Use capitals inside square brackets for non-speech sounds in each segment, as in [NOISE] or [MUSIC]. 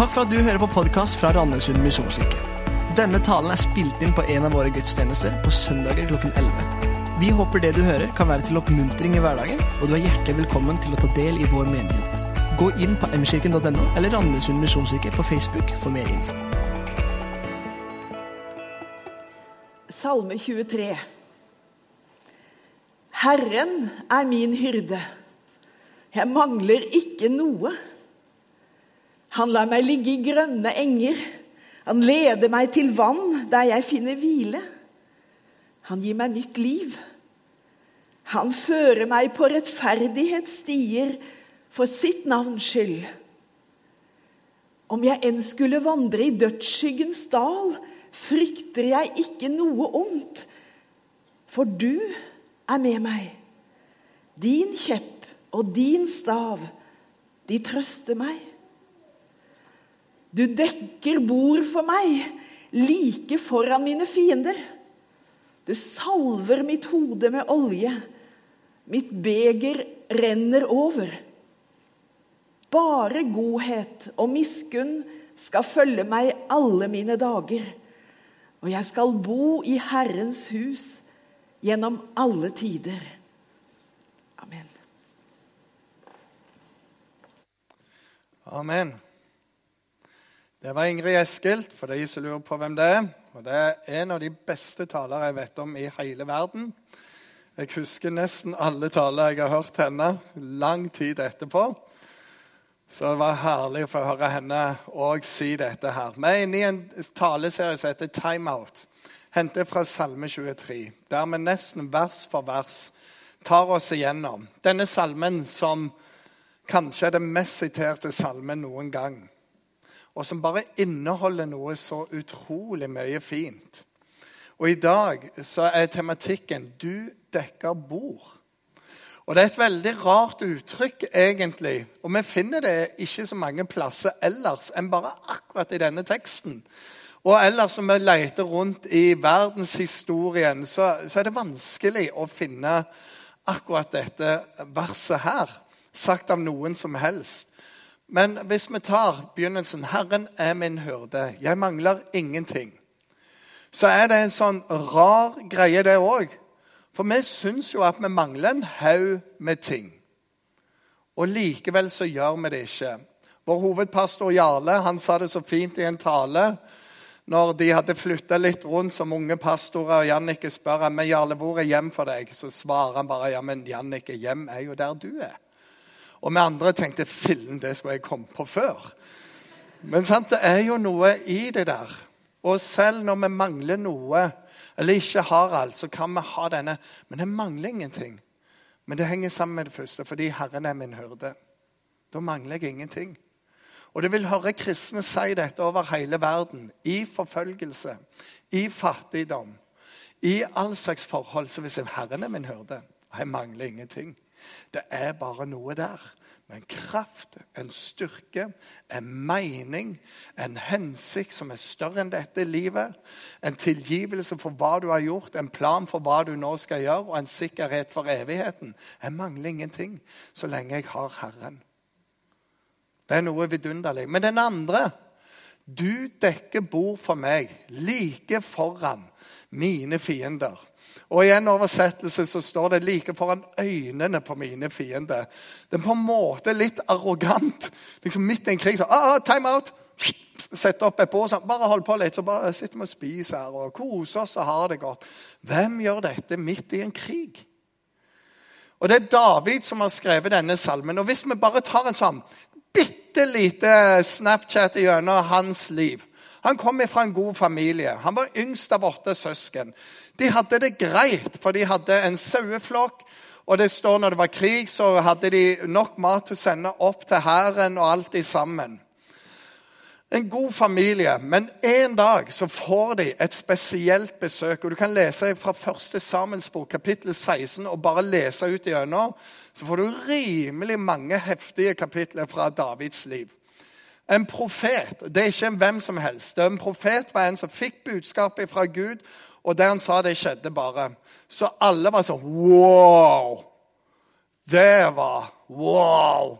Takk for at du hører på podkast fra Randesund misjonskirke. Denne talen er spilt inn på en av våre gudstjenester på søndager klokken 11. Vi håper det du hører, kan være til oppmuntring i hverdagen, og du er hjertelig velkommen til å ta del i vår menighet. Gå inn på mkirken.no eller Randesund misjonskirke på Facebook for mer info. Salme 23. Herren er min hyrde. Jeg mangler ikke noe. Han lar meg ligge i grønne enger. Han leder meg til vann der jeg finner hvile. Han gir meg nytt liv. Han fører meg på rettferdighetsstier for sitt navns skyld. Om jeg enn skulle vandre i dødsskyggens dal, frykter jeg ikke noe ondt, for du er med meg. Din kjepp og din stav, de trøster meg. Du dekker bord for meg like foran mine fiender. Du salver mitt hode med olje. Mitt beger renner over. Bare godhet og miskunn skal følge meg alle mine dager. Og jeg skal bo i Herrens hus gjennom alle tider. Amen. Amen. Det var Ingrid Eskild, for de som lurer på hvem det er. Og Det er en av de beste talere jeg vet om i hele verden. Jeg husker nesten alle taler jeg har hørt henne lang tid etterpå. Så det var herlig å få høre henne òg si dette her. Vi er inne i en taleserie som heter Time Out, hentet fra Salme 23, der vi nesten vers for vers tar oss igjennom denne salmen som kanskje er den mest siterte salmen noen gang og som bare inneholder noe så utrolig mye fint. Og i dag så er tematikken 'Du dekker bord'. Og Det er et veldig rart uttrykk, egentlig. Og vi finner det ikke så mange plasser ellers enn bare akkurat i denne teksten. Og ellers når vi leter rundt i verdenshistorien, så, så er det vanskelig å finne akkurat dette verset her, sagt av noen som helst. Men hvis vi tar begynnelsen 'Herren er min hyrde, jeg mangler ingenting', så er det en sånn rar greie, det òg. For vi syns jo at vi mangler en haug med ting. Og likevel så gjør vi det ikke. Vår hovedpastor Jarle han sa det så fint i en tale når de hadde flytta litt rundt som unge pastorer. og Jannicke spør men Jarle, hvor er hjem for deg? Så svarer han bare ja, men Jannicke, hjem er jo der du er. Og vi andre tenkte fillen, det skulle jeg kommet på før. Men sant, det er jo noe i det der. Og selv når vi mangler noe, eller ikke har alt, så kan vi ha denne. Men det mangler ingenting. Men det henger sammen med det første, fordi Herren er min hyrde. Da mangler jeg ingenting. Og det vil høre kristne si dette over hele verden. I forfølgelse, i fattigdom, i all slags forhold. Så hvis Herren er min hyrde, jeg mangler ingenting. Det er bare noe der. Men kraft, en styrke, en mening, en hensikt som er større enn dette livet. En tilgivelse for hva du har gjort, en plan for hva du nå skal gjøre, og en sikkerhet for evigheten. Jeg mangler ingenting så lenge jeg har Herren. Det er noe vidunderlig. Men den andre Du dekker bord for meg like foran mine fiender. Og I en oversettelse så står det 'like foran øynene på mine fiender'. Det er på en måte litt arrogant. Liksom Midt i en krig så ah, ah, 'Time out!' Sette opp et bord sånn. Bare hold på litt, så bare sitter vi og spiser her og koser oss og har det godt. Hvem gjør dette midt i en krig? Og Det er David som har skrevet denne salmen. Og Hvis vi bare tar en sånn bitte lite Snapchat gjennom hans liv Han kom fra en god familie. Han var yngst av åtte søsken. De hadde det greit, for de hadde en saueflokk. Og det står når det var krig, så hadde de nok mat til å sende opp til hæren og alt de sammen. En god familie, men en dag så får de et spesielt besøk. og Du kan lese fra 1. Samuelsbok, kapittel 16, og bare lese ut igjennom. Så får du rimelig mange heftige kapitler fra Davids liv. En profet det er ikke en hvem som helst. En profet var en som fikk budskapet fra Gud, og det han sa, det skjedde bare. Så alle var sånn Wow! Det var wow!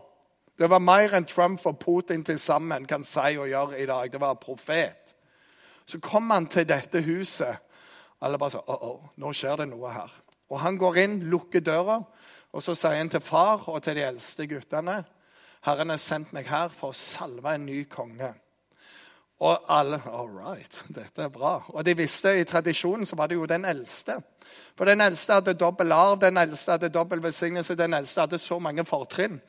Det var mer enn Trump og Putin til sammen kan si og gjøre i dag. Det var profet. Så kom han til dette huset. Alle bare sånn oh, oh, nå skjer det noe her. Og Han går inn, lukker døra, og så sier han til far og til de eldste guttene Herren har sendt meg her for å salve en ny konge. Og alle All right, dette er bra. Og de visste i tradisjonen så var det jo den eldste. For den eldste hadde dobbel arv, den eldste hadde dobbel velsignelse, den eldste hadde så mange fortrinn.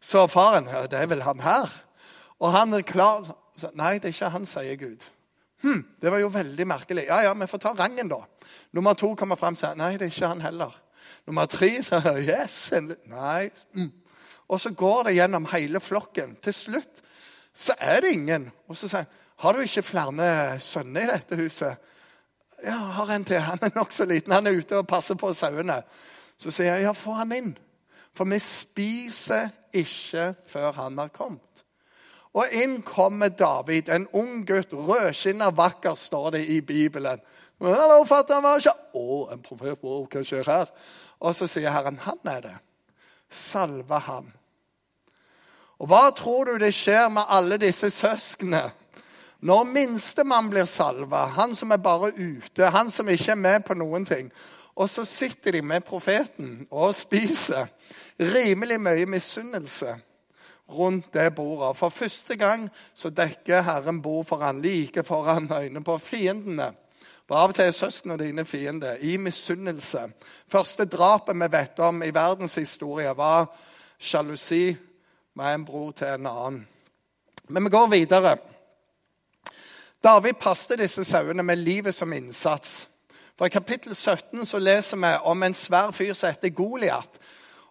Så faren ja, det er vel han her. Og han er klar Nei, det er ikke han, sier Gud. Hm, det var jo veldig merkelig. Ja, ja, vi får ta rangen, da. Nummer to kommer fram og sier nei, det er ikke han heller. Nummer tre sier yes. Nei. Mm. Og så går det gjennom hele flokken. Til slutt så er det ingen. Og så sier han har du ikke flere sønner i dette huset. Ja, har en til. Han er nokså liten. Han er ute og passer på sauene. Så sier jeg, ja, få han inn. For vi spiser ikke før han har kommet. Og inn kommer David, en ung gutt, rødskinna vakker, står det i Bibelen. Hallo, fatter'n, han ikke. Å, en profet, hva skjer her? Og så sier Herren, han er det. Salve han. Og hva tror du det skjer med alle disse søsknene? Når minstemann blir salva, han som er bare ute, han som ikke er med på noen ting, og så sitter de med profeten og spiser rimelig mye misunnelse rundt det bordet. For første gang så dekker Herren bord foran, like foran øynene på fiendene. For Av og til er søsknene dine fiender i misunnelse. Første drapet vi vet om i verdenshistorie, var sjalusi med en bror til en annen. Men vi går videre. David passet disse sauene med livet som innsats. For I kapittel 17 så leser vi om en svær fyr som heter Goliat.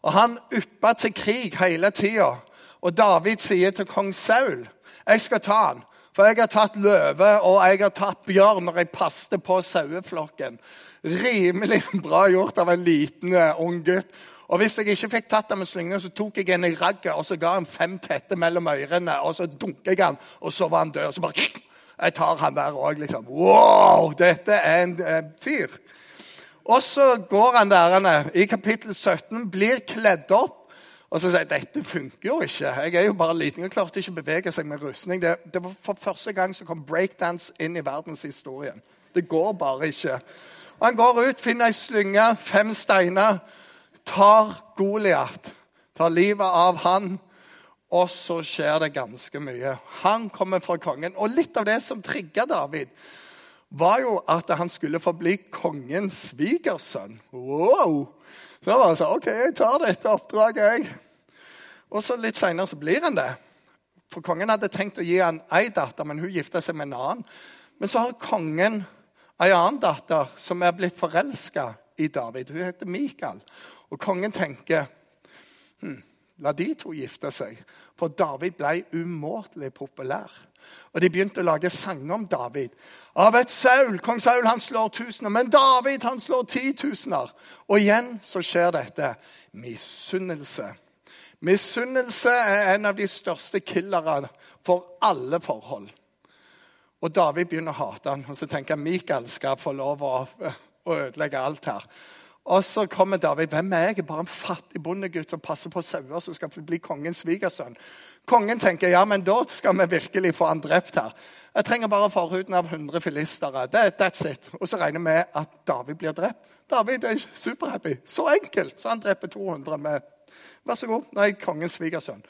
Og Han uppa til krig hele tida. Og David sier til kong Saul jeg skal ta han, for jeg har tatt løve og jeg har tatt bjørn når jeg passet på saueflokken. Rimelig bra gjort av en liten, uh, ung gutt. Og Hvis jeg ikke fikk tatt ham med slynga, så tok jeg en i ragget og så ga han fem tette mellom ørene. og Så dunket jeg han, og så var han død. og så bare jeg tar han der òg, liksom. Wow! Dette er en eh, fyr. Og så går han der i kapittel 17, blir kledd opp. Og så sier jeg dette funker jo ikke. Jeg er jo bare liten og klarte ikke å bevege seg med rustning. Det, det, var For første gang så kom breakdance inn i verdenshistorien. Det går bare ikke. Og Han går ut, finner ei slynge, fem steiner, tar Goliat. Tar livet av han og så skjer det ganske mye. Han kommer fra kongen. Og litt av det som trigga David, var jo at han skulle få bli kongens svigersønn. Wow! Så han var sånn OK, jeg tar dette oppdraget, jeg. Og så litt seinere så blir han det. For kongen hadde tenkt å gi han ei datter, men hun gifta seg med en annen. Men så har kongen ei annen datter som er blitt forelska i David. Hun heter Mikael. Og kongen tenker hm, La de to gifte seg. For David ble umåtelig populær. Og de begynte å lage sanger om David. Av et Saul, Kong Saul han slår tusener, men David han slår titusener. Og igjen så skjer dette. Misunnelse. Misunnelse er en av de største killerne for alle forhold. Og David begynner å hate han, og så tenker jeg Mikael skal få lov å ødelegge alt her. Og så kommer David. Hvem er jeg? Bare en fattig bondegutt som passer på sauer som skal bli kongens svigersønn. Kongen tenker ja, men da skal vi virkelig få han drept her. Jeg trenger bare forhuden av 100 filistere. That, that's it. Og så regner vi med at David blir drept. David er superhappy. Så enkelt. Så han dreper 200 med Vær så god. Nei, kongens svigersønn.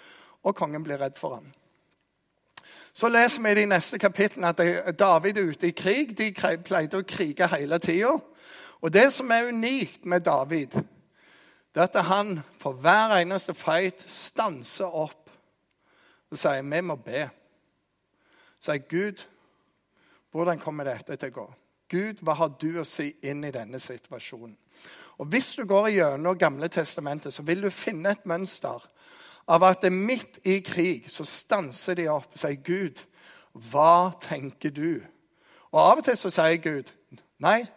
Og kongen blir redd for ham. Så leser vi i de neste kapitlene at David er ute i krig. De pleide å krige hele tida. Og det som er unikt med David, det er at han for hver eneste fight stanser opp og sier vi må be. Sier Gud, hvordan kommer dette til å gå? Gud, hva har du å si inn i denne situasjonen? Og Hvis du går gjennom Gamle testamentet, så vil du finne et mønster av at det midt i krig så stanser de opp og sier, 'Gud, hva tenker du?' Og Av og til så sier Gud, 'Nei,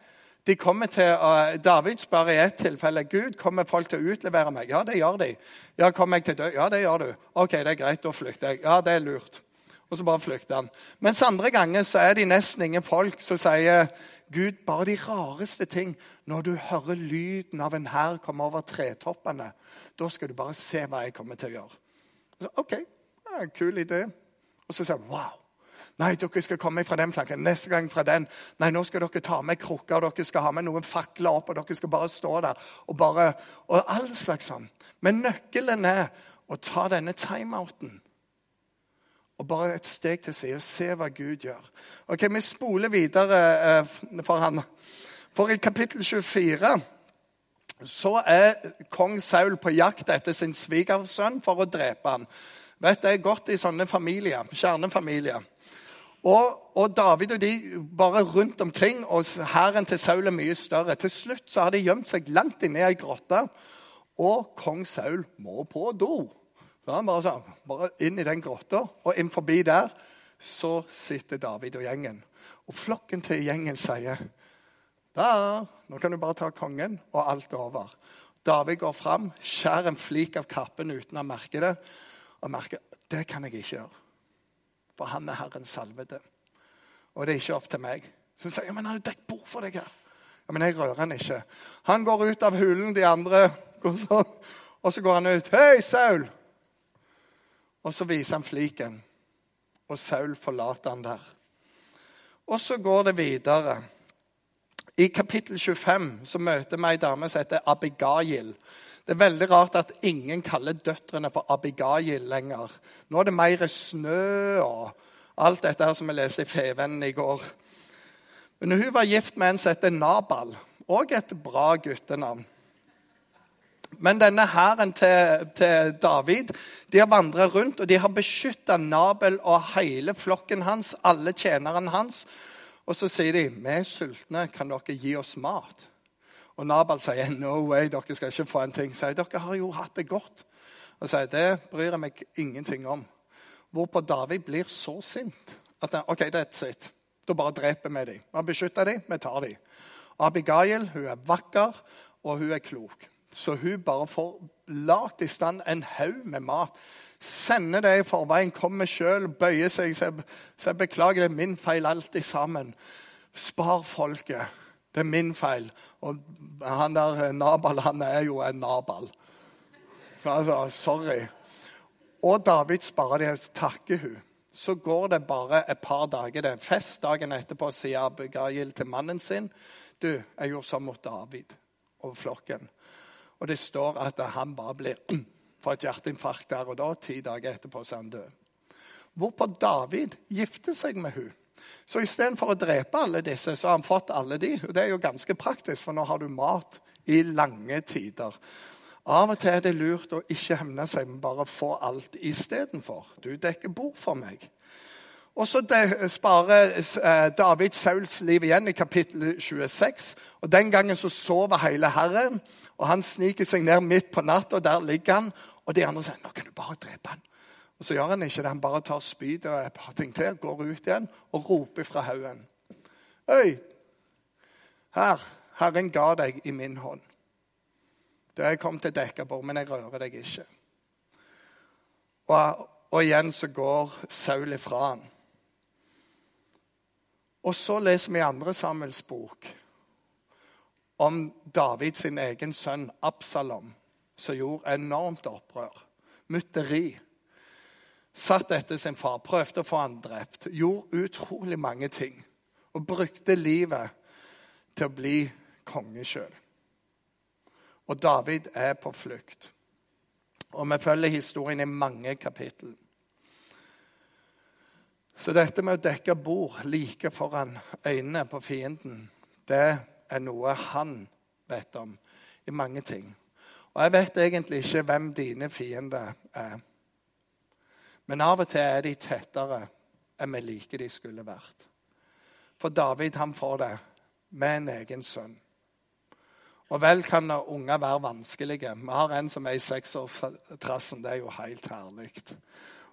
de kommer til, uh, David spør i ett tilfelle Gud, kommer folk til å utlevere meg. Ja, det gjør de. Ja, kommer jeg til dø? Ja, det gjør du. Ok, det er greit, da flykter jeg. Ja, det er lurt. Og så bare flykter han. Mens andre ganger så er de nesten ingen folk som sier Gud, bare de rareste ting. Når du hører lyden av en hær komme over tretoppene, da skal du bare se hva jeg kommer til å gjøre. Så, OK, ja, kul idé. Og så sier jeg wow. Nei, dere skal komme fra den planken. Neste gang fra den. Nei, nå skal dere ta med krukker, og dere skal ha med noen fakler opp, og dere skal bare stå der. Og bare, og all slags sånn. Men nøkkelen er å ta denne timeouten. Og bare et steg til side og se hva Gud gjør. Ok, Vi spoler videre eh, for han. For i kapittel 24 så er kong Saul på jakt etter sin svigersønn for å drepe ham. Vet, Det er godt i sånne familier, kjernefamilier. Og, og, David og de bare rundt omkring, og hæren til Saul er mye større. Til slutt så har de gjemt seg langt inne i ei grotte, og kong Saul må på do. Så han bare, så, bare inn i den grotta, og inn forbi der så sitter David og gjengen. Og flokken til gjengen sier da, nå kan du bare ta kongen, og alt er over. David går fram, skjærer en flik av kappen uten å merke det, og merker det kan jeg ikke gjøre. For han er Herrens salvede. Og det er ikke opp til meg. Så sier ja, men han har dekket bord for deg her. Ja, Men jeg rører han ikke. Han går ut av hulen, de andre går sånn. Og så går han ut. 'Hei, Saul!' Og så viser han fliken. Og Saul forlater han der. Og så går det videre. I kapittel 25 så møter vi ei dame som heter Abigail. Det er veldig rart at ingen kaller døtrene for Abigail lenger. Nå er det mer snø og alt dette her som vi leser i Fevennen i går. Men hun var gift med en som heter Nabal. Òg et bra guttenavn. Men denne hæren til, til, David de har vandra rundt og de har beskytta Nabel og hele flokken hans, alle tjenerne hans. Og så sier de, 'Vi er sultne. Kan dere gi oss mat?' Og Nabal sier, 'No way, dere skal ikke få en ting.' Sier, 'Dere har jo hatt det godt.' Og sier, 'Det bryr jeg meg ingenting om.' Hvorpå David blir så sint at han, OK, that's it. Da bare dreper vi dem. Vi beskytter dem, vi tar dem. Abigail hun er vakker, og hun er klok. Så hun bare får lagd i stand en haug med mat sender det i forveien, kommer sjøl, bøyer seg, så jeg beklager, det er min feil alltid sammen. Spar folket. Det er min feil. Og han der Nabal, han er jo en Nabal. Altså, sorry. Og David sparer de, takker hun. Så går det bare et par dager. Det er fest dagen etterpå, sier Abigail til mannen sin. Du, jeg gjorde sånn mot David og flokken. Og det står at han bare blir [CLEARS THROAT] for et hjerteinfarkt der og da. Ti dager etterpå så er han død. Hvorpå David gifter seg med hun. Så istedenfor å drepe alle disse, så har han fått alle de. Og det er jo ganske praktisk, for nå har du mat i lange tider. Av og til er det lurt å ikke hevne seg, men bare få alt istedenfor. Du dekker bord for meg. Og så sparer eh, David Sauls liv igjen i kapittel 26. og Den gangen så sover hele Herren, og han sniker seg ned midt på natta, og der ligger han. Og de andre sier nå kan du bare drepe han. Og Så gjør han ikke det. Han bare tar spydet og et par ting til, går ut igjen og roper fra haugen. Øy, her, Herren ga deg i min hånd. Du er kommet til Dekkabor, men jeg rører deg ikke. Og, og igjen så går Saul ifra han. Og så leser vi i andre Samuels bok om Davids egen sønn Absalom som gjorde enormt opprør. Mytteri. Satt etter sin far, prøvde å få han drept. Gjorde utrolig mange ting. Og brukte livet til å bli konge sjøl. Og David er på flukt. Og vi følger historien i mange kapittel. Så dette med å dekke bord like foran øynene på fienden, det er noe han vet om i mange ting. Og jeg vet egentlig ikke hvem dine fiender er. Men av og til er de tettere enn vi liker de skulle vært. For David han får det med en egen sønn. Og vel kan unger være vanskelige. Vi har en som er i seksårstrassen. Det er jo helt herlig.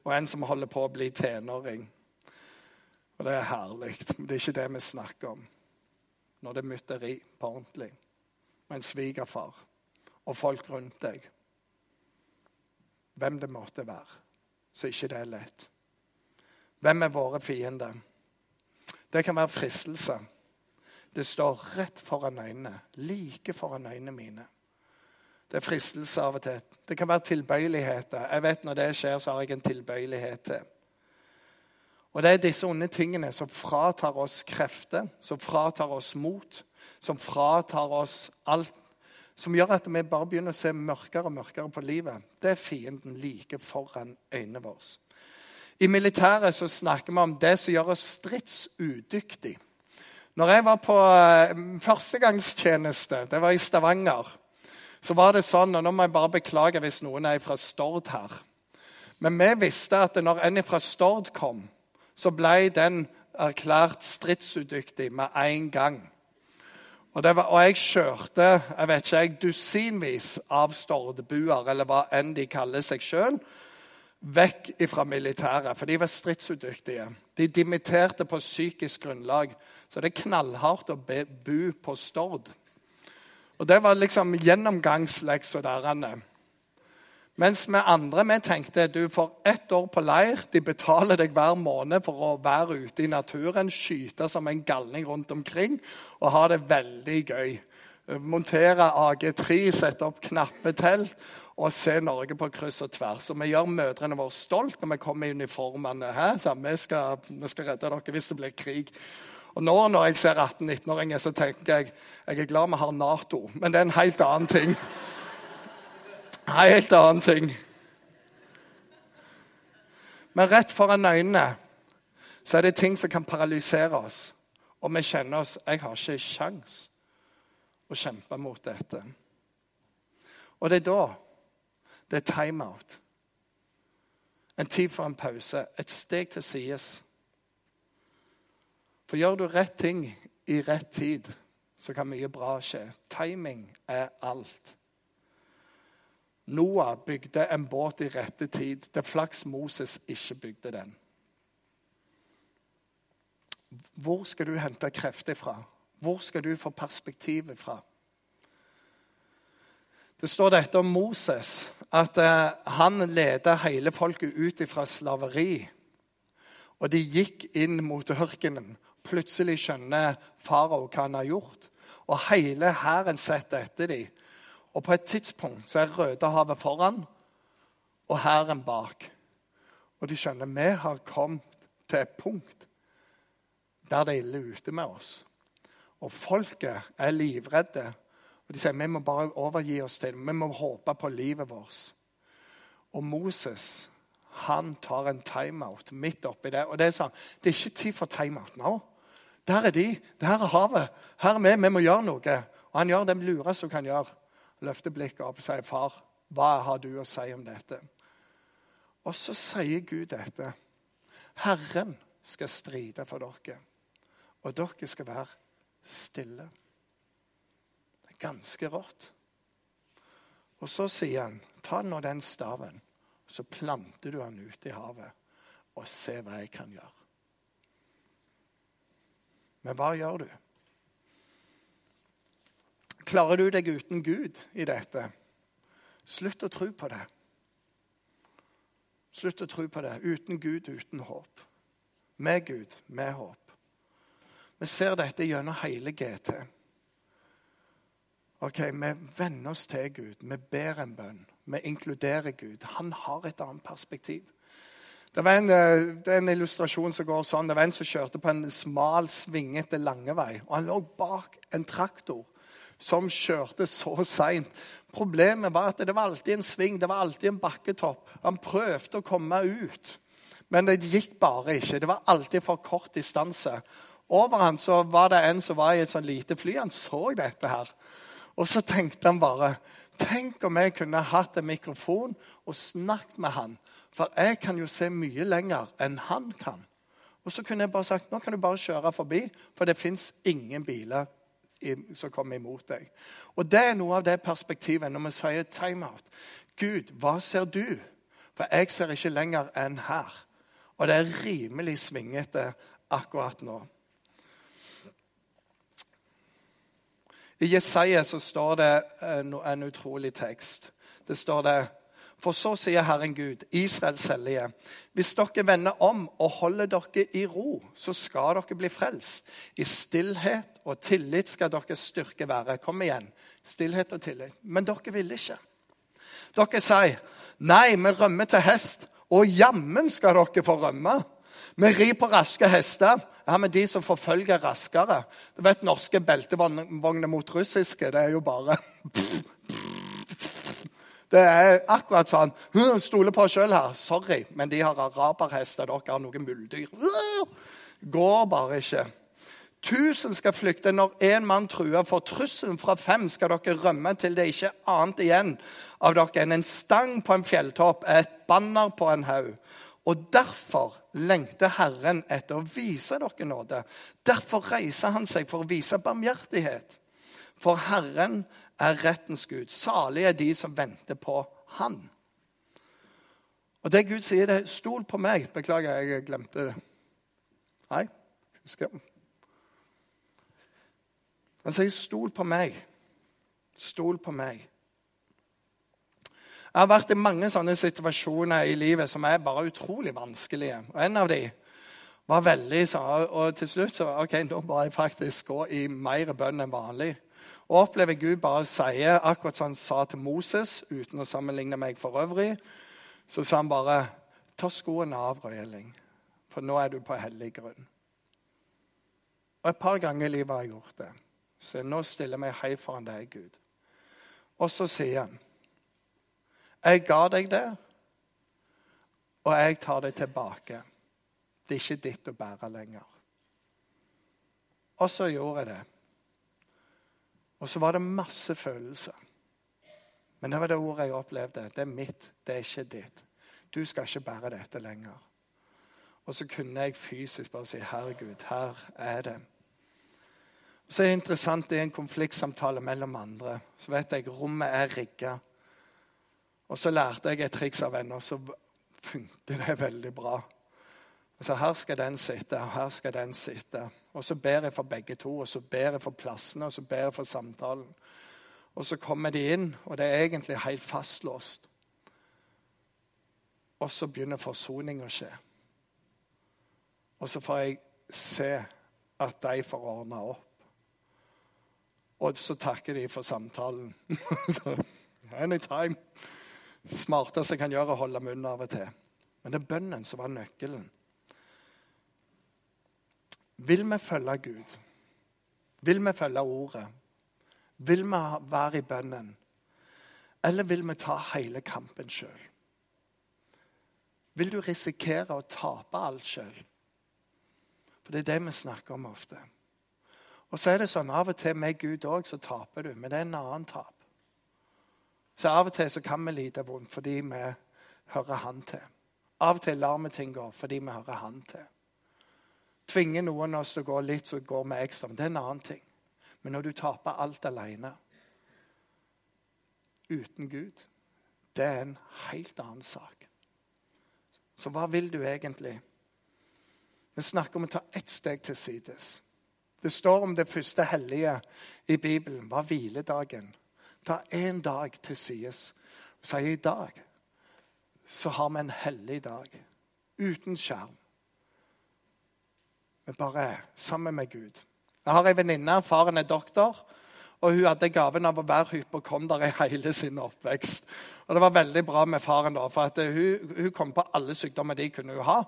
Og en som holder på å bli tenåring. Og det er herlig. Men det er ikke det vi snakker om når det er mytteri på ordentlig. Med en svigerfar og folk rundt deg. Hvem det måtte være. Så ikke det er lett. Hvem er våre fiender? Det kan være fristelse. Det står rett foran øynene, like foran øynene mine. Det er fristelse av og til. Det kan være tilbøyeligheter. Jeg vet Når det skjer, så har jeg en tilbøyelighet til. Og Det er disse onde tingene som fratar oss krefter, som fratar oss mot, som fratar oss alt som gjør at vi bare begynner å se mørkere og mørkere på livet. Det er fienden like foran øynene våre. I militæret så snakker vi om det som gjør oss stridsudyktig. Når jeg var på eh, førstegangstjeneste, det var i Stavanger, så var det sånn og Nå må jeg bare beklage hvis noen er fra Stord her. Men vi visste at når en fra Stord kom, så ble den erklært stridsudyktig med en gang. Og, var, og jeg kjørte jeg vet ikke, dusinvis av stordbuer, eller hva enn de kaller seg sjøl, vekk fra militæret, for de var stridsudyktige. De dimitterte på psykisk grunnlag. Så det er knallhardt å bo på Stord. Og Det var liksom gjennomgangsleksa deres. Mens vi andre vi tenkte du får ett år på leir. De betaler deg hver måned for å være ute i naturen, skyte som en galning rundt omkring og ha det veldig gøy. Montere AG3, sette opp knappetelt og se Norge på kryss og tvers. Og Vi gjør mødrene våre stolt når vi kommer i uniformene. Vi skal, vi skal redde dere hvis det blir krig. Og nå når jeg ser 18-19-åringer, så tenker jeg jeg er glad vi har Nato. Men det er en helt annen ting. Helt annen ting. Men rett foran øynene så er det ting som kan paralysere oss. Og vi kjenner oss Jeg har ikke kjangs å kjempe mot dette. Og det er da det er timeout. En tid for en pause. Et steg til sides. For gjør du rett ting i rett tid, så kan mye bra skje. Timing er alt. Noah bygde en båt i rette tid. Det er flaks Moses ikke bygde den. Hvor skal du hente krefter fra? Hvor skal du få perspektivet fra? Det står dette om Moses, at eh, han ledet hele folket ut fra slaveri. Og de gikk inn mot ørkenen. Plutselig skjønner farao hva han har gjort. Og hele hæren setter etter dem. Og på et tidspunkt så er Rødehavet foran og hæren bak. Og de skjønner vi har kommet til et punkt der det er ille ute med oss. Og folket er livredde. Og De sier vi må bare overgi oss til Vi må håpe på livet vårt. Og Moses han tar en timeout midt oppi det. Og Det er sånn, det er ikke tid for timeout nå. Der er de. Der er havet. Her er vi. Vi må gjøre noe. Og han gjør det lureste han kan gjøre løfter blikket opp og sier, 'Far, hva har du å si om dette?' Og så sier Gud dette. Herren skal stride for dere, og dere skal være stille. Det er ganske rått. Og så sier han, 'Ta nå den staven, så planter du den ute i havet, og se hva jeg kan gjøre.' Men hva gjør du? Klarer du deg uten Gud i dette? Slutt å tro på det. Slutt å tro på det. Uten Gud, uten håp. Med Gud, med håp. Vi ser dette gjennom hele GT. Ok, Vi venner oss til Gud. Vi ber en bønn. Vi inkluderer Gud. Han har et annet perspektiv. Det, var en, eh, det er en illustrasjon som går sånn. Det var en som kjørte på en smal, svingete langevei. og Han lå bak en traktor som kjørte så seint. Problemet var at det var alltid en sving, det var alltid en bakketopp. Han prøvde å komme ut, men det gikk bare ikke. Det var alltid for kort distanse. Over han så var det en som var i et sånn lite fly. Han så dette her. Og så tenkte han bare Tenk om jeg kunne hatt en mikrofon og snakket med han. For jeg kan jo se mye lenger enn han kan. Og så kunne jeg bare sagt nå kan du bare kjøre forbi, for det fins ingen biler som kommer imot deg. Og Det er noe av det perspektivet når vi sier timeout. Gud, hva ser du? For jeg ser ikke lenger enn her. Og det er rimelig svingete akkurat nå. I Jesaja så står det en utrolig tekst. Det står det For så sier Herren Gud, Israels hellige, hvis dere vender om og holder dere i ro, så skal dere bli frelst. I stillhet og tillit skal deres styrke være. Kom igjen. Stillhet og tillit. Men dere vil ikke. Dere sier, nei, vi rømmer til hest, og jammen skal dere få rømme. Vi rir på raske hester. Ja, men de som forfølger raskere Du vet norske beltevogner mot russiske. Det er jo bare [LAUGHS] Det er akkurat sånn. Stoler på oss sjøl her. Sorry, men de har araberhester. Dere har noen muldyr. Går bare ikke. Tusen skal flykte når én mann truer. For trusselen fra fem skal dere rømme til det ikke er annet igjen av dere enn en stang på en fjelltopp, et banner på en haug. Og derfor lengter Herren etter å vise dere nåde. Derfor reiser han seg for å vise barmhjertighet. For Herren er rettens Gud. Salige er de som venter på Han. Og det Gud sier, det er 'stol på meg'. Beklager, jeg glemte det. Nei, husker jeg. Han sier 'stol på meg'. Stol på meg. Jeg har vært i mange sånne situasjoner i livet som er bare utrolig vanskelige. Og En av de var veldig sånn, Og til slutt så ok, nå må jeg faktisk gå i mer bønn enn vanlig. Og opplever Gud bare sier akkurat som han sa til Moses, uten å sammenligne meg for øvrig. Så sa han bare Ta skoene av, Røyeling, for nå er du på hellig grunn. Og Et par ganger i livet har jeg gjort det. Så nå stiller jeg meg hei foran deg, Gud. Og så sier han Jeg ga deg det, og jeg tar det tilbake. Det er ikke ditt å bære lenger. Og så gjorde jeg det. Og så var det masse følelser. Men det var det ordet jeg opplevde. Det er mitt, det er ikke ditt. Du skal ikke bære dette lenger. Og så kunne jeg fysisk bare si, 'Herregud, her er det'. Og så er det interessant er en konfliktsamtale mellom andre. Så vet jeg rommet er rigga. Og så lærte jeg et triks av en, og så funket det veldig bra. Så her skal den sitte, og her skal den sitte. Og så ber jeg for begge to, og så ber jeg for plassene, og så ber jeg for samtalen. Og så kommer de inn, og det er egentlig helt fastlåst. Og så begynner forsoning å skje. Og så får jeg se at de får ordna opp. Og så takker de for samtalen. [LAUGHS] Anytime. Det smarteste jeg kan gjøre, er å holde munnen av og til. Men det er bønnen som var nøkkelen. Vil vi følge Gud? Vil vi følge Ordet? Vil vi være i bønnen? Eller vil vi ta hele kampen sjøl? Vil du risikere å tape alt sjøl? For det er det vi snakker om ofte. Og så er det sånn av og til med Gud òg, så taper du. Men det er en annen tap. Så av og til så kan vi lide vondt fordi vi hører Han til. Av og til lar vi ting gå fordi vi hører Han til. Tvinger noen av oss til å gå litt, så går vi ekstra. Det er en annen ting. Men når du taper alt alene uten Gud, det er en helt annen sak. Så hva vil du egentlig? Vi snakker om å ta ett steg til sides. Det står om det første hellige i Bibelen var hviledagen. Ta én dag til sides og si i dag så har vi en hellig dag. Uten skjerm men bare er sammen med Gud. Jeg har ei venninne, faren er doktor, og hun hadde gaven av å være hypokonder i hele sin oppvekst. Og Det var veldig bra med faren, da, for hun, hun, kom på alle sykdommer de kunne ha.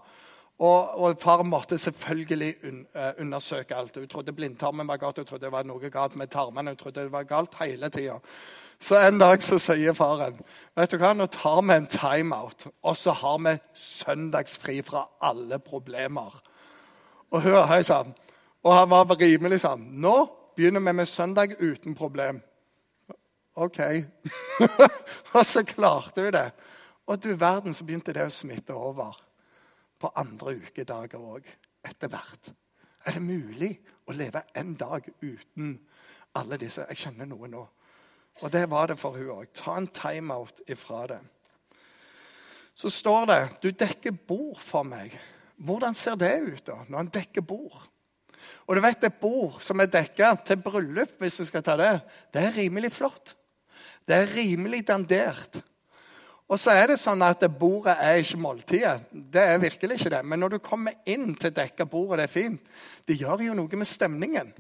Og, og faren måtte selvfølgelig un, uh, undersøke alt. Hun trodde blindtarmen var galt, hun trodde det var noe galt med tarmene. Hun trodde det var galt hele tiden. Så en dag så sier faren vet du hva, nå tar vi en timeout, og så har vi søndagsfri fra alle problemer. Og hør her, sa han. Og han var rimelig sånn Nå begynner vi med søndag uten problem. OK. [LAUGHS] og så klarte vi det. Og du verden, så begynte det å smitte over på andre ukedager òg. Etter hvert. Er det mulig å leve en dag uten alle disse? Jeg kjenner noe nå. Og det var det for hun òg. Ta en timeout ifra det. Så står det du dekker bord for meg. Hvordan ser det ut da, når han dekker bord? Og du vet, Et bord som er dekka til bryllup, hvis du skal ta det, det er rimelig flott. Det er rimelig dandert. Og så er det sånn at bordet er ikke måltidet. Det er virkelig ikke det. Men når du kommer inn til dekka bordet, det er fint. Det gjør jo noe med stemningen.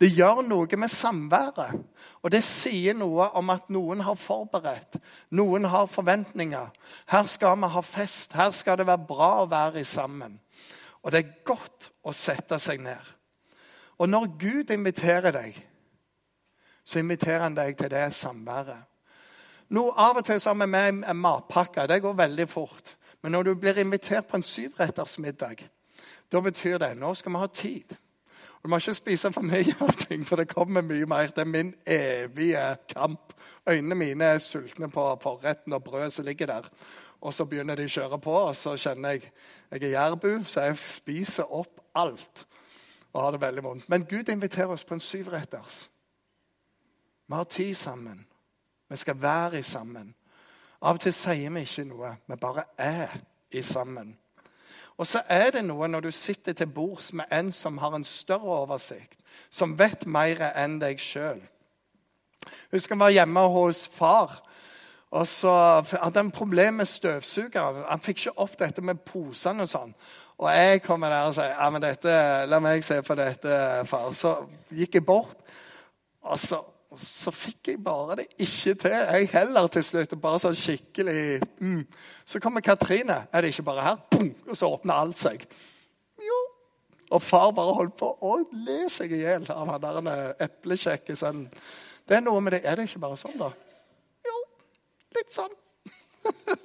Det gjør noe med samværet. Og det sier noe om at noen har forberedt. Noen har forventninger. Her skal vi ha fest. Her skal det være bra å være sammen. Og det er godt å sette seg ned. Og når Gud inviterer deg, så inviterer han deg til det samværet. Nå, av og til så har vi med en matpakke. Det går veldig fort. Men når du blir invitert på en syvrettersmiddag, da betyr det nå skal vi ha tid. Du må ikke spise for mye av ting, for det kommer mye mer. Det er min evige kamp. Øynene mine er sultne på forretten og brødet som ligger der. Og så begynner de å kjøre på, og så kjenner jeg jeg er jærbu, så jeg spiser opp alt og har det veldig vondt. Men Gud inviterer oss på en syvretters. Vi har tid sammen. Vi skal være i sammen. Av og til sier vi ikke noe, vi bare er i sammen. Og så er det noe når du sitter til bords med en som har en større oversikt, som vet mer enn deg sjøl. Husker han var hjemme hos far. Og så hadde han problemer med støvsugeren. Han fikk ikke opp dette med posene og sånn. Og jeg kommer der og sier ja, men dette, la meg se på dette, far. Så gikk jeg bort, og så og så fikk jeg bare det ikke til, jeg heller, til slutt. Bare sånn skikkelig mm. Så kommer Katrine. Er det ikke bare her? Boom, og så åpner alt seg. Jo. Og far bare holdt på å le seg i hjel av han der eh, eplekjekke sønnen. Det er noe med det. Er det ikke bare sånn, da? Jo, litt sånn. [LAUGHS]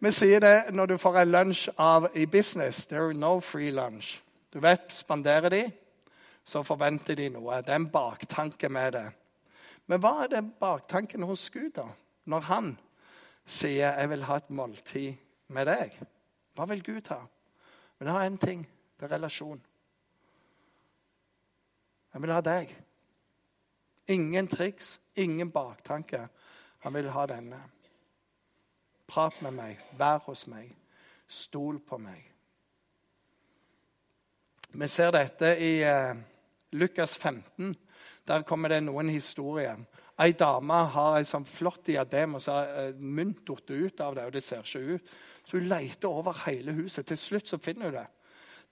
Vi sier det når du får en lunsj av i business. There is no free lunch. Du vet, spanderer de, så forventer de noe. Det er en baktanke med det. Men hva er den baktanken hos Gud, da? Når han sier 'jeg vil ha et måltid med deg'? Hva vil Gud ha? Men det har én ting. Det er relasjon. Jeg vil ha deg. Ingen triks, ingen baktanke. Han vil ha denne. Prat med meg, vær hos meg, stol på meg. Vi ser dette i eh, Lukas 15. Der kommer det noen historier. Ei dame har ei sånn flott diadem, og så har mynt falt ut av det. og det ser ikke ut. Så hun leter over hele huset. Til slutt så finner hun det.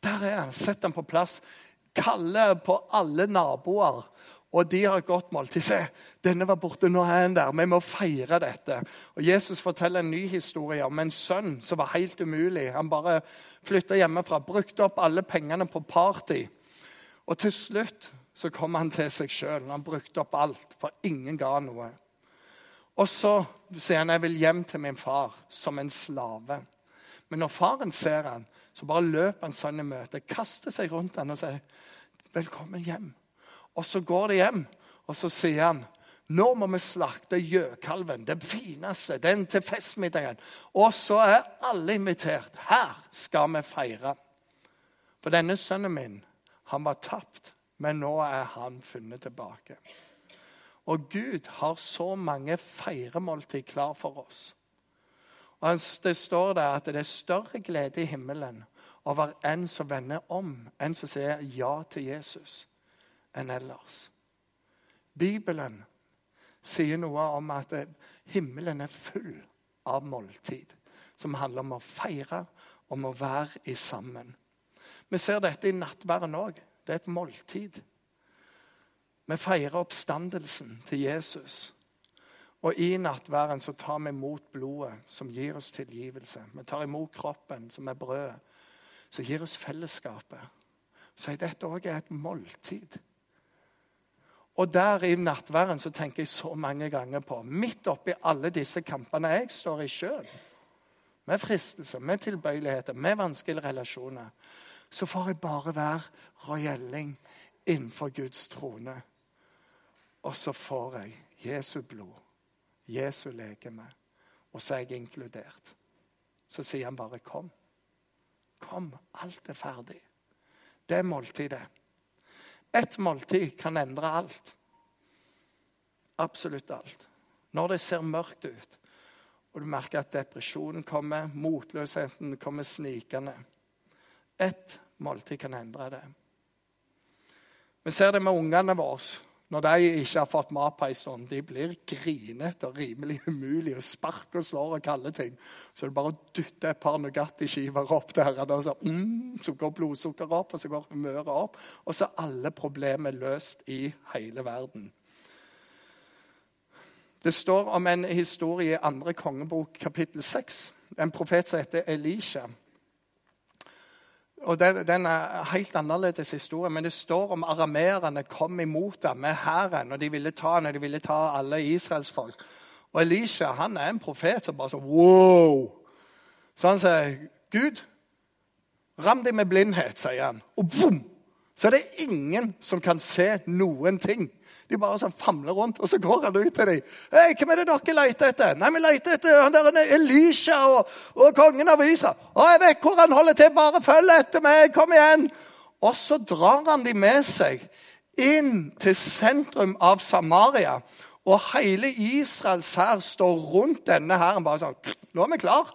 Der er han. Setter han på plass. Kaller på alle naboer. Og de har et godt måltid. Se, denne var borte, nå er han der. Vi må feire dette. Og Jesus forteller en ny historie om en sønn som var helt umulig. Han bare flytta hjemmefra, brukte opp alle pengene på party. Og til slutt så kom han til seg sjøl. Han brukte opp alt, for ingen ga noe. Og så sier han jeg vil hjem til min far som en slave. Men når faren ser han, så bare løper han sånn i møte, kaster seg rundt han og sier velkommen hjem. Og så går de hjem, og så sier han nå må vi slakte gjøkalven, den fineste, den til festmiddagen. Og så er alle invitert. Her skal vi feire. For denne sønnen min han var tapt, men nå er han funnet tilbake. Og Gud har så mange feiremåltid klar for oss. Og Det står der at det er større glede i himmelen over en som vender om, en som sier ja til Jesus, enn ellers. Bibelen sier noe om at himmelen er full av måltid, som handler om å feire, om å være i sammen. Vi ser dette i nattværen òg. Det er et måltid. Vi feirer oppstandelsen til Jesus. Og i nattværen så tar vi imot blodet, som gir oss tilgivelse. Vi tar imot kroppen, som er brødet, som gir oss fellesskapet. Så dette òg er et måltid. Og der i nattværen så tenker jeg så mange ganger på Midt oppi alle disse kampene jeg står i sjøl, med fristelser, med tilbøyeligheter, med vanskelige relasjoner, så får jeg bare være rojelling innenfor Guds trone. Og så får jeg Jesu blod, Jesu legeme, og så er jeg inkludert. Så sier han bare 'kom'. Kom, alt er ferdig. Det er måltidet. Ett måltid kan endre alt. Absolutt alt. Når det ser mørkt ut, og du merker at depresjonen kommer, motløsheten kommer snikende ett måltid kan endre det. Vi ser det med ungene våre når de ikke har fått mat på en stund, de blir grinete og rimelig umulig og sparker og slår og kaller ting. Så det er bare å dytte et par Nugatti-skiver opp der, og så, mm, så går blodsukkeret opp, og så går humøret opp. Og så er alle problemer løst i hele verden. Det står om en historie i andre kongebok, kapittel 6. En profet som heter Elisha. Og den, den er helt annerledes historie, men det står om arameerne kom imot dem med hæren, og de ville ta når de ville ta alle israelsfolk. Og Elisha han er en profet som bare så wow! Så han sier, 'Gud, ram dem med blindhet', sier han. Og boom! Så er det ingen som kan se noen ting. De bare sånn famler rundt, og så går han ut til dem. Hei, 'Hvem er det dere leter etter?' 'Nei, vi leter etter han der Elisha og, og kongen av Israel.' 'Å, jeg vet hvor han holder til. Bare følg etter meg. Kom igjen.' Og så drar han de med seg inn til sentrum av Samaria. Og hele Israels hær står rundt denne hæren bare sånn 'Nå er vi klar.'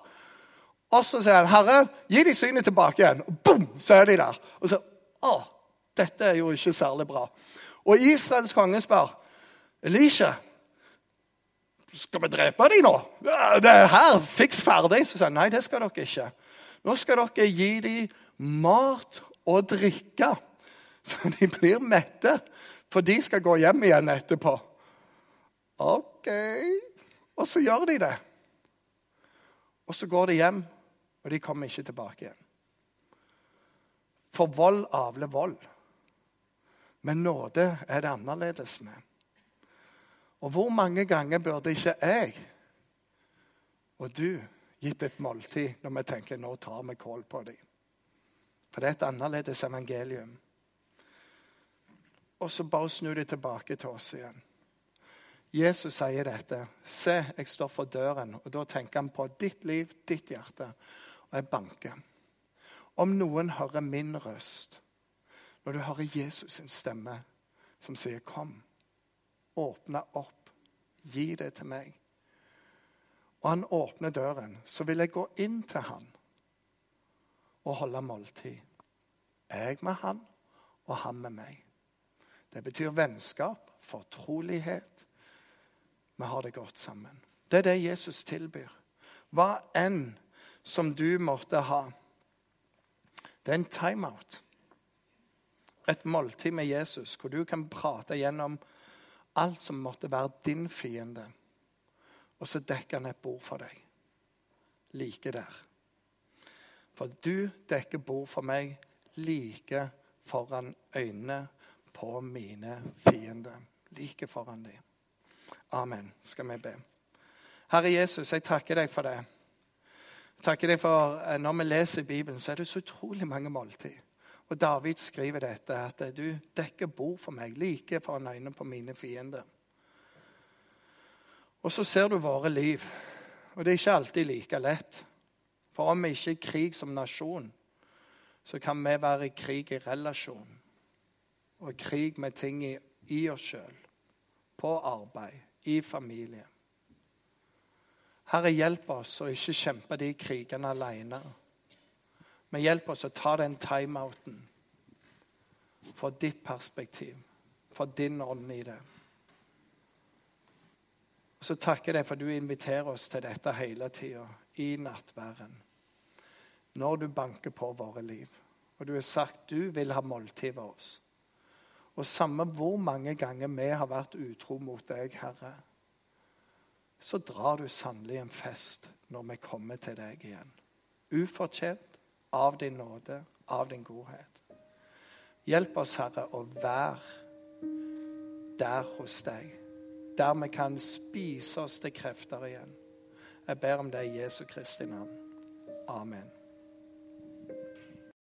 Og så sier han, 'Herre, gi de synet tilbake igjen.' Og boom, så er de der. Og så, å, dette er jo ikke særlig bra. Og Israels konge spør Elisha, skal vi drepe dem nå? Det er her, fiks ferdig. Så sier han nei, det skal dere ikke. Nå skal dere gi dem mat og drikke, så de blir mette. For de skal gå hjem igjen etterpå. OK. Og så gjør de det. Og så går de hjem, og de kommer ikke tilbake igjen. For vold avler vold. Men nåde er det annerledes med. Og hvor mange ganger burde ikke jeg og du gitt et måltid når vi tenker nå tar vi kål på dem? For det er et annerledes evangelium. Og så bare snu det tilbake til oss igjen. Jesus sier dette. Se, jeg står for døren. Og da tenker han på ditt liv, ditt hjerte. Og jeg banker. Om noen hører min røst når du hører Jesus sin stemme som sier 'Kom, åpne opp, gi det til meg', og han åpner døren, så vil jeg gå inn til han og holde måltid. Jeg med han og han med meg. Det betyr vennskap, fortrolighet. Vi har det godt sammen. Det er det Jesus tilbyr. Hva enn som du måtte ha. Det er en timeout et måltid med Jesus, hvor du kan prate gjennom alt som måtte være din fiende. Og så dekker han et bord for deg. Like der. For du dekker bord for meg like foran øynene på mine fiender. Like foran dem. Amen. Skal vi be. Herre Jesus, jeg takker deg for det. Jeg takker deg for eh, Når vi leser Bibelen, så er det så utrolig mange måltid. Og David skriver dette, at du dekker bord for meg, like foran øynene på mine fiender. Og så ser du våre liv, og det er ikke alltid like lett. For om vi ikke er i krig som nasjon, så kan vi være i krig i relasjon. Og i krig med ting i, i oss sjøl, på arbeid, i familie. Herre, hjelp oss å ikke kjempe de krigene alene. Men hjelp oss å ta den timeouten fra ditt perspektiv, fra din ånd i det. Og Så takker jeg deg for du inviterer oss til dette hele tida, i nattværen. Når du banker på våre liv, og du har sagt du vil ha måltid ved oss. Og samme hvor mange ganger vi har vært utro mot deg, Herre, så drar du sannelig en fest når vi kommer til deg igjen. Ufortjent, av din nåde, av din godhet. Hjelp oss, Herre, å være der hos deg, der vi kan spise oss til krefter igjen. Jeg ber om det i Jesu Kristi navn. Amen.